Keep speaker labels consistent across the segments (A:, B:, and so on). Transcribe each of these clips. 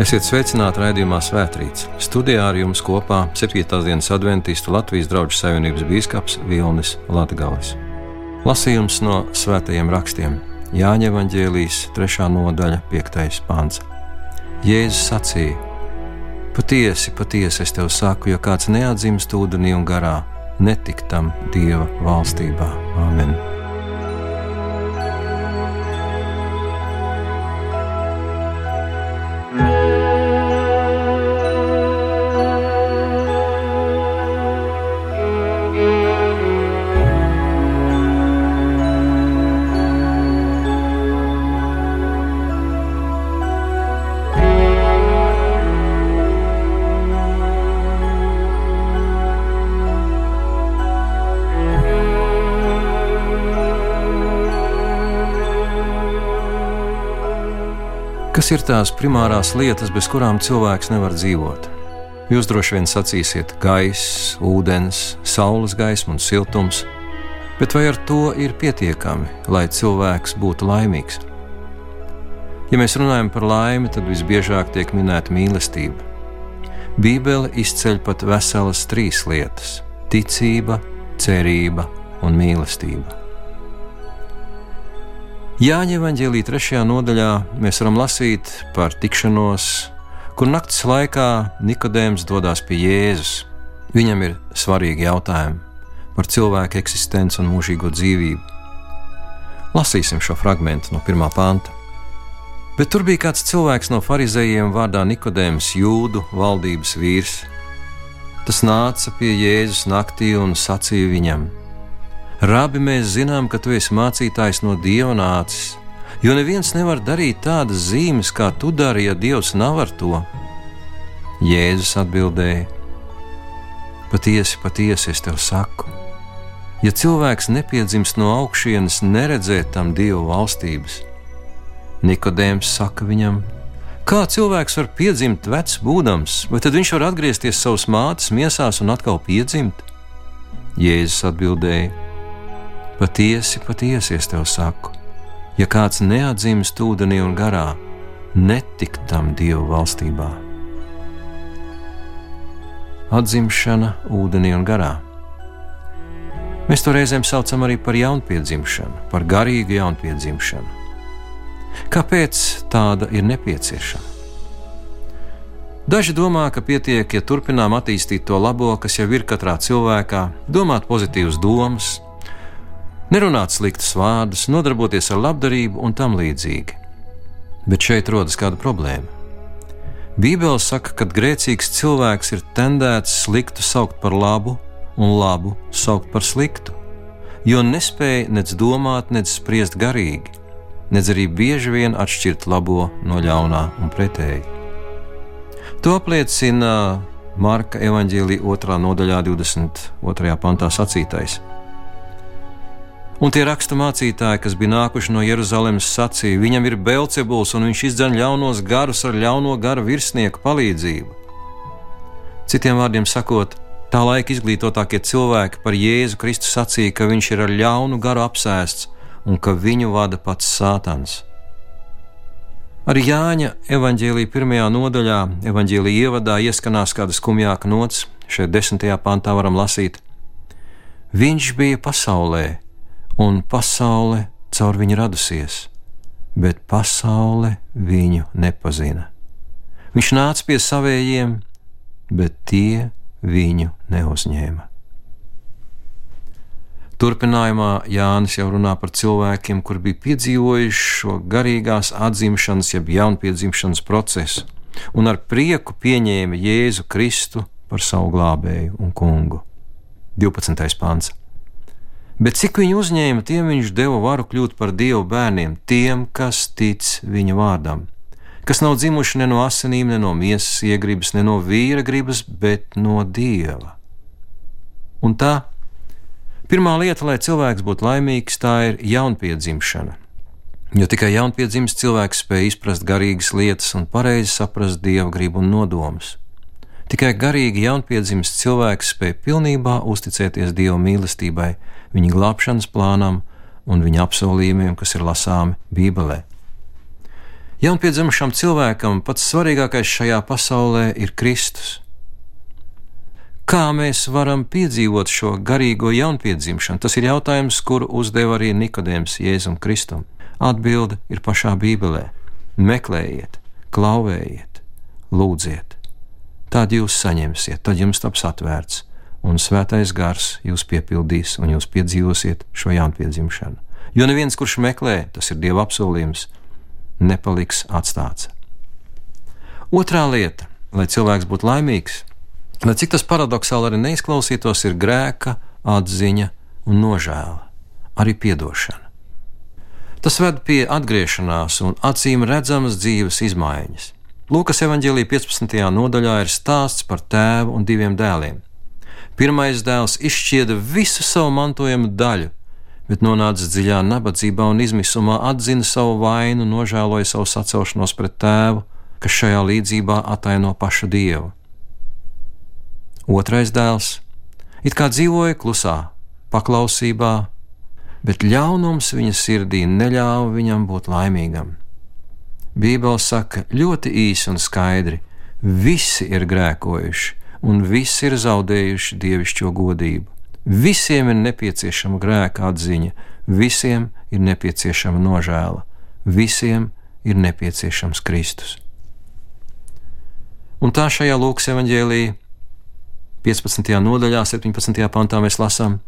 A: Esiet sveicināti raidījumā Svētrīts. Studijā ar jums kopā 7. dienas adventistu Latvijas draugu savienības bīskaps Vilnis Latgales. Lasījums no svētajiem rakstiem Jāņa Evanģēlijas 3. nodaļa 5. pāns. Jēzus sacīja: Patiesi, patiesi es tev saku, ja kāds neatdzimst ūdenī un garā, netiktam Dieva valstībā. Āmen! Kas ir tās primārās lietas, bez kurām cilvēks nevar dzīvot? Jūs droši vien sacīsiet, gaiss, ūdens, saules gaisma un siltums, bet vai ar to ir pietiekami, lai cilvēks būtu laimīgs? Ja mēs runājam par laimi, tad visbiežāk tiek minēta mīlestība. Bībele izceļ pat veselas trīs lietas - ticība, cerība un mīlestība. Jāņa evanģēlī trešajā nodaļā mēs varam lasīt par tikšanos, kur naktas laikā Nikodējums dodas pie Jēzus. Viņam ir svarīgi jautājumi par cilvēku eksistenci un mūžīgo dzīvību. Lasīsim šo fragment no pirmā panta. Bet tur bija kāds cilvēks no farizējiem vārdā Nikodējums, jūdu valdības vīrs. Tas nāca pie Jēzus naktī un sacīja viņam: Rabi, mēs zinām, ka tu esi mācītājs no dieva nācis, jo neviens nevar darīt tādas zīmes, kā tu dari, ja dievs nav ar to. Jēzus atbildēja: Patiesi, patiesi es tev saku, ja cilvēks nepiedzimst no augšienes, neredzēt tam dievu valstības. Nikodējums saka viņam, kā cilvēks var piedzimt vecs būdams, vai tad viņš var atgriezties savas mātes miesās un atkal piedzimt? Jēzus atbildēja: Patiesi, patiesi es tev saku, ja kāds neatzīst ūdenī un garā, netikt tam Dieva valstībā. Atzimšana ūdenī un garā. Mēs to reizēm saucam arī par jaunpiedzimšanu, par garīgu jaunpiedzimšanu. Kāpēc tāda ir nepieciešama? Daži domā, ka pietiek, ja turpinām attīstīt to labo, kas jau ir katrā cilvēkā, domāt pozitīvas domas, nerunāt sliktus vārdus, nodarboties ar labdarību un tam līdzīgi. Bet šeit rodas kāda problēma. Bībele saka, ka grēcīgs cilvēks ir tendēts sliktu saukt par labu un labu saukt par sliktu, jo nespēja nec domāt, nec spriest garīgi, nec arī bieži vien atšķirt labo no ļaunā un pretēji. To apliecina Marka evanģēlīja 2. nodaļā, 22. pantā sacītais. Un tie rakstu mācītāji, kas bija nākuši no Jeruzalemes, sacīja, viņam ir Belcebuls un viņš izdzen ļaunos garus ar ļauno garu virsnieku palīdzību. Citiem vārdiem sakot, tā laika izglītotākie cilvēki par Jēzu Kristu sacīja, ka viņš ir ar ļaunu garu apsēsts un ka viņu vada pats Sātans. Arī Jāņa evanģēlīja pirmajā nodaļā, evanģēlīja ievadā ieskanās kāda skumjāka nots, šeit desmitajā pantā varam lasīt: Viņš bija pasaulē, un pasaule caur viņu radusies, bet pasaule viņu nepazina. Viņš nāca pie savējiem, bet tie viņu neuzņēma. Turpinājumā Jānis jau runā par cilvēkiem, kur bija piedzīvojuši šo garīgās atzimšanas, jeb jaunpiedzimšanas procesu, un ar prieku pieņēma Jēzu Kristu par savu glābēju un kungu. 12. pāns bet cik viņu uzņēma, tiem viņš deva varu kļūt par dievu bērniem, tiem, kas tic viņa vārdam, kas nav dzimuši ne no asinīm, ne no miesas iegribas, ne no vīra gribas, bet no dieva. Un tā pirmā lieta, lai cilvēks būtu laimīgs, tā ir jaunpiedzimšana. Jo tikai jaunpiedzimis cilvēks spēj izprast garīgas lietas un pareizi saprast dieva gribu un nodomus. Tikai garīgi jaunpiedzimis cilvēks spēj pilnībā uzticēties dieva mīlestībai, viņa glābšanas plānam un viņa apsolījumiem, kas ir lasāmi Bībelē. Jaunpiedzimušam cilvēkam pats svarīgākais šajā pasaulē ir Kristus. Kā mēs varam piedzīvot šo garīgo jaunpiedzimšanu? Tas ir jautājums, kuru uzdeva arī Nikodējums Jēzum Kristum. Atbilde ir pašā Bībelē. Meklējiet, klauvējiet, lūdziet. Tad jūs saņemsiet, tad jums taps atvērts, un svētais gars jūs piepildīs, un jūs piedzīvosiet šo jaunpiedzimšanu. Jo neviens, kurš meklē, tas ir Dieva apsolījums, nepaliks atstāts. Otrā lieta, lai cilvēks būtu laimīgs, lai cik tas paradoxāli arī neizklausītos, ir grēka, atziņa un nožēla, arī piedošana. Tas ved pie atgriešanās un acīm redzamas dzīves izmaiņas. Lūkas evanģēlīja 15. nodaļā ir stāsts par tēvu un diviem dēliem. Pirmais dēls izšķieda visu savu mantojumu daļu, bet nonācis dziļā nabadzībā un izmisumā, atzina savu vainu, nožēloja savu sacelšanos pret tēvu, kas šajā līdzībā ataino pašu dievu. Otrais dēls it kā dzīvoja klusā, paklausībā, bet ļaunums viņa sirdī neļāva viņam būt laimīgam. Bībele saka ļoti īsi un skaidri: visi ir grēkojuši, un visi ir zaudējuši dievišķo godību. Visiem ir nepieciešama grēka atziņa, visiem ir nepieciešama nožēla, visiem ir nepieciešams Kristus. Un tā šajā Lūkas evanģēlīja 15. nodaļā, 17. pantā mēs lasām: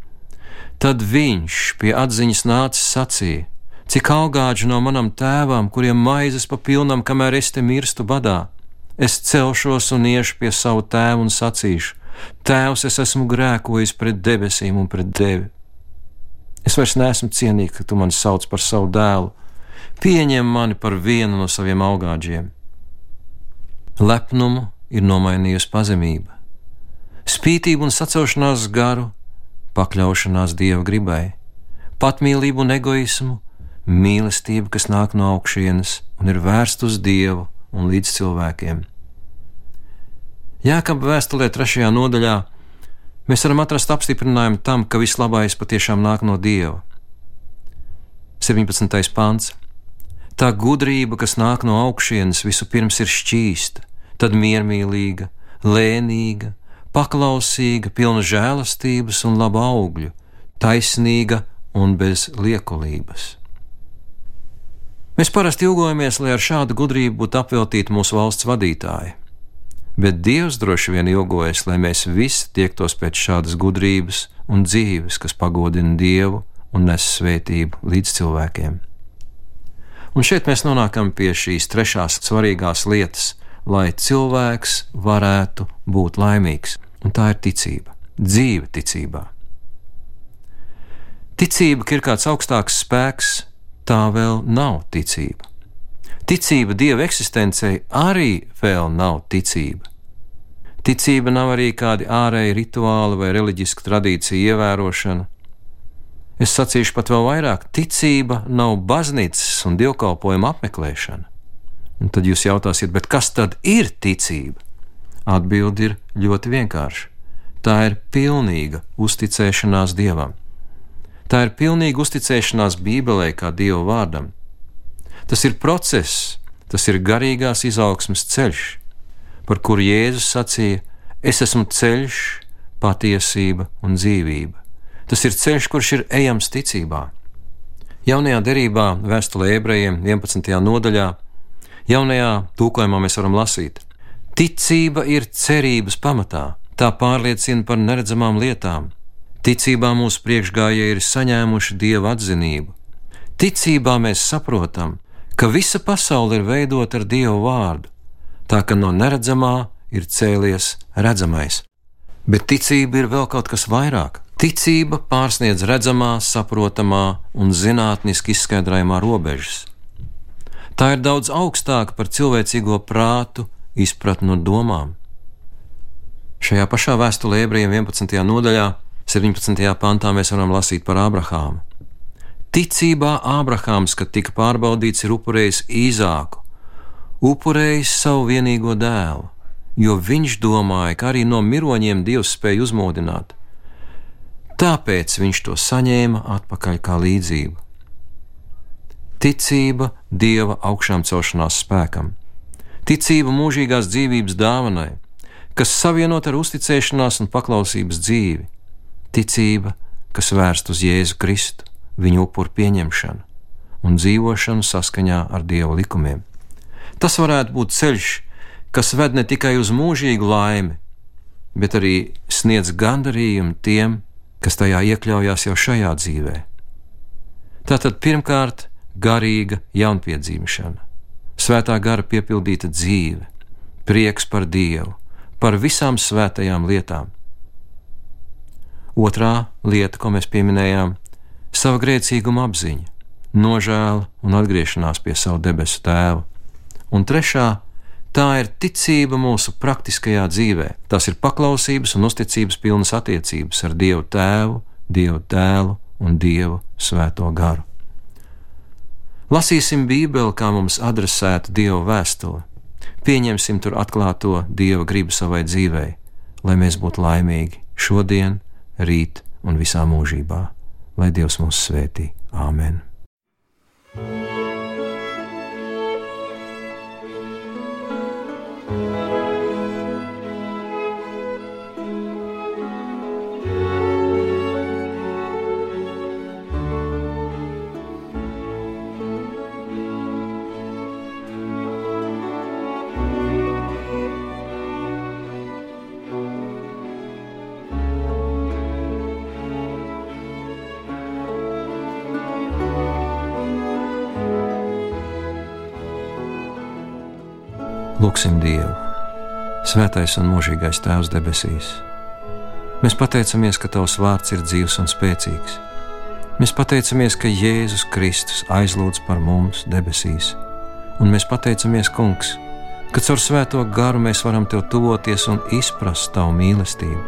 A: Tad viņš pie atziņas nācis sacīja: Cik augāģi no manam tēvam, kuriem maizes pa pilnam, kamēr es te mirstu badā, es celšos un iešu pie savu tēvu un sacīšu: Tēvs, es esmu grēkojis pret debesīm un pret tevi. Es vairs neesmu cienīgs, ka tu mani sauc par savu dēlu. Pieņem mani par vienu no saviem augāģiem. Lepnumu ir nomainījusi pazemība, spītību un sacelšanās garu, pakļaušanās dieva gribai, patmīlību un egoismu, mīlestību, kas nāk no augšienes un ir vērsta uz dievu un līdz cilvēkiem. Jēkabā vēstulē trešajā nodaļā mēs varam atrast apstiprinājumu tam, ka viss labais patiešām nāk no Dieva. 17. pāns. Tā gudrība, kas nāk no augšienes, vispirms ir šķīsta, tad miermīlīga, lēnīga, paklausīga, pilna žēlastības un laba augļu, taisnīga un bez liekulības. Mēs parasti ilgojamies, lai ar šādu gudrību būtu apveltīti mūsu valsts vadītāji bet Dievs droši vien ilgojas, lai mēs visi tiektos pēc šādas gudrības un dzīves, kas pagodina Dievu un nes svētību līdz cilvēkiem. Un šeit mēs nonākam pie šīs trešās svarīgās lietas, lai cilvēks varētu būt laimīgs, un tā ir ticība, dzīve ticībā. Ticība, ka ir kāds augstāks spēks, tā vēl nav ticība. Ticība Dieva eksistencei arī vēl nav ticība. Ticība nav arī kādi ārēji rituāli vai reliģiska tradīcija ievērošana. Es sacīšu pat vēl vairāk: ticība nav baznīcas un dievkalpojuma apmeklēšana. Un tad jūs jautājsiet, kas tad ir ticība? Atbilde ir ļoti vienkārša. Tā ir pilnīga uzticēšanās Dievam. Tā ir pilnīga uzticēšanās Bībelē kā Dieva vārdam. Tas ir process, tas ir garīgās izaugsmes ceļš, par kuru Jēzus sacīja: Es esmu ceļš, patiesība un dzīvība. Tas ir ceļš, kurš ir ejams ticībā. Jaunajā derībā, vēstulē ebrejiem 11. nodaļā, jaunajā tūkojumā mēs varam lasīt: Ticība ir cerības pamatā, tā pārliecina par neredzamām lietām. Ticībā mūsu priekšgājēji ir saņēmuši dieva atzinību. Ticībā mēs saprotam, ka visa pasaule ir veidota ar Dievu vārdu, tā ka no neredzamā ir cēlies redzamais. Bet ticība ir vēl kaut kas vairāk. Ticība pārsniedz redzamā, saprotamā un zinātniski izskaidrojamā robežas. Tā ir daudz augstāka par cilvēcīgo prātu, izpratni un domām. Šajā pašā vēstulē ebrejiem 11. nodaļā, 17. pantā mēs varam lasīt par Ābrahāmu. Ticībā Ābrahāms, kad tika pārbaudīts, ir upurējis īzāku, upurējis savu vienīgo dēlu, jo viņš domāja, ka arī no miroņiem Dievs spēja uzmodināt. Tāpēc viņš to saņēma atpakaļ kā līdzību. ticība dieva augšām celšanās spēkam, ticība mūžīgās dzīvības dāvanai, kas savienot ar uzticēšanās un paklausības dzīvi, ticība, kas vērst uz Jēzu Kristu, viņa upuru pieņemšanu un dzīvošanu saskaņā ar Dieva likumiem. Tas varētu būt ceļš, kas ved ne tikai uz mūžīgu laimi, bet arī sniedz gandarījumu tiem, kas tajā iekļaujās jau šajā dzīvē. Tātad pirmkārt, garīga jaunpiedzimšana, svētā gara piepildīta dzīve, prieks par Dievu, par visām svētajām lietām. Otrā lieta, ko mēs pieminējām, ir sava grēcīguma apziņa, nožēla un atgriešanās pie savu debesu tēva. Un trešā tā ir ticība mūsu praktiskajā dzīvē. Tas ir paklausības un uzticības pilnas attiecības ar Dievu Tēvu, Dievu Dēlu un Dievu Svēto garu. Lasīsim Bībeli kā mums adresētu Dieva vēstuli, pieņemsim tur atklāto Dieva gribu savai dzīvei, lai mēs būtu laimīgi šodien, rīt un visā mūžībā. Lai Dievs mūs svētī. Āmen! Svētais un mūžīgais Tēvs debesīs. Mēs pateicamies, ka Tavs vārds ir dzīves un spēcīgs. Mēs pateicamies, ka Jēzus Kristus aizlūdz par mums debesīs, un mēs pateicamies, Kungs, ka caur Svēto garu mēs varam Tev tuvoties un izprast Tavu mīlestību,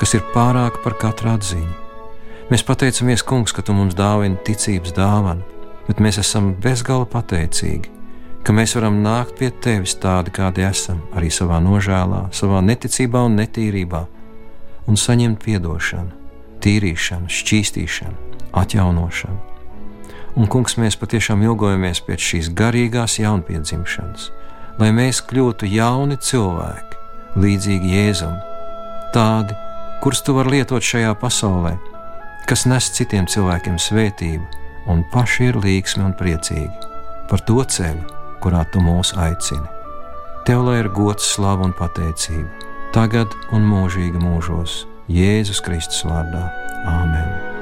A: kas ir pārāka par katru atziņu. Mēs pateicamies, Kungs, ka Tu mums dāvini ticības dāvanu, bet mēs esam bezgala pateicīgi ka mēs varam nākt pie tevis tādi, kādi esam, arī savā nožēlā, savā neticībā un netīrībā, un saņemt atdošanu, tīrīšanu, šķīstīšanu, atjaunošanu. Un, kungs, mēs patiešām ilgojamies pēc šīs garīgās jaunpiedzimšanas, lai mēs kļūtu jauni cilvēki, līdzīgi Jēzum, tādi, kurus tu vari lietot šajā pasaulē, kas nes citiem cilvēkiem svētību un paši ir līgsmi un priecīgi par to ceļu kurā tu mūs aicini. Tev lai ir gods, slava un pateicība, tagad un mūžīgi mūžos, Jēzus Kristus vārdā. Āmen!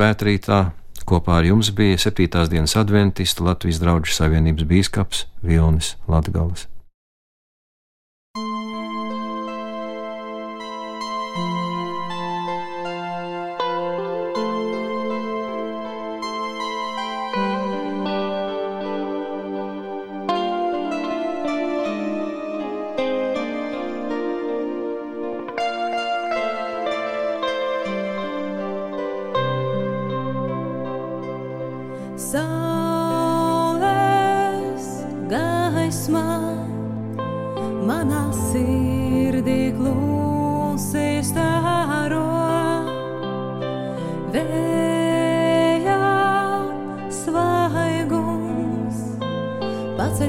A: Svētrītā kopā ar jums bija 7. dienas adventistu Latvijas draugu savienības bīskaps Vilnis Latgals.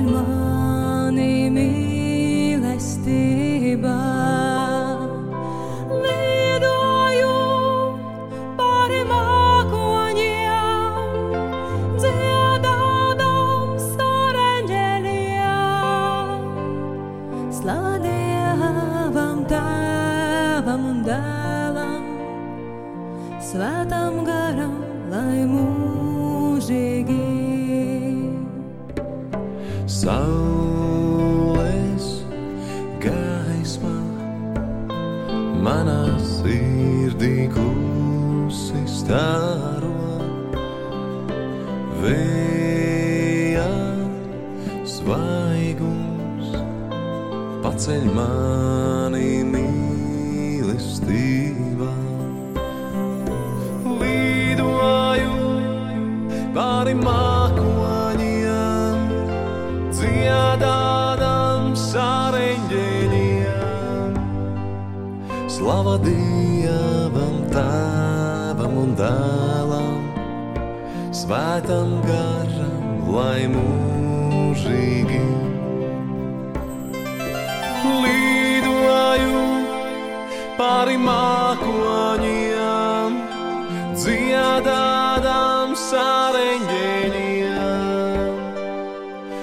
B: Mani mīlestībā.
C: Paceļ mani mīlestībā. Lidoju pāri mākoņiem, dziedādams ar eņģeļiem. Slava Dievam, Tēvam un Dēlam, Svētam garam, lai mūžīgi pāri mākoņiem, dziedādams ar eņģeļiem.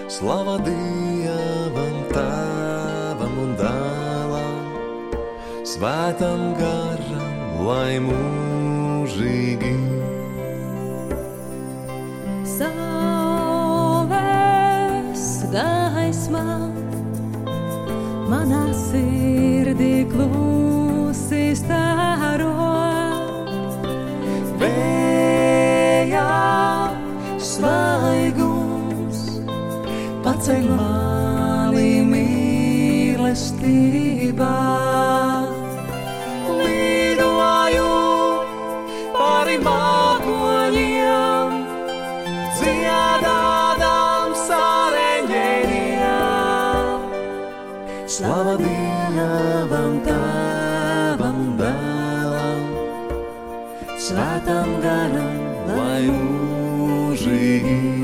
C: Slava Dievam, Tēvam un Dēlam, Svētam garam, lai mūžīgi.
B: Saules gaismā manā sirdī klusi paceļ mani mīlestībā. Lidoju pāri mākoņiem, dziedādams ar eņģeļiem. Slava Dievam, Tēvam Dēlam, Svētam garam, lai mūžīgi.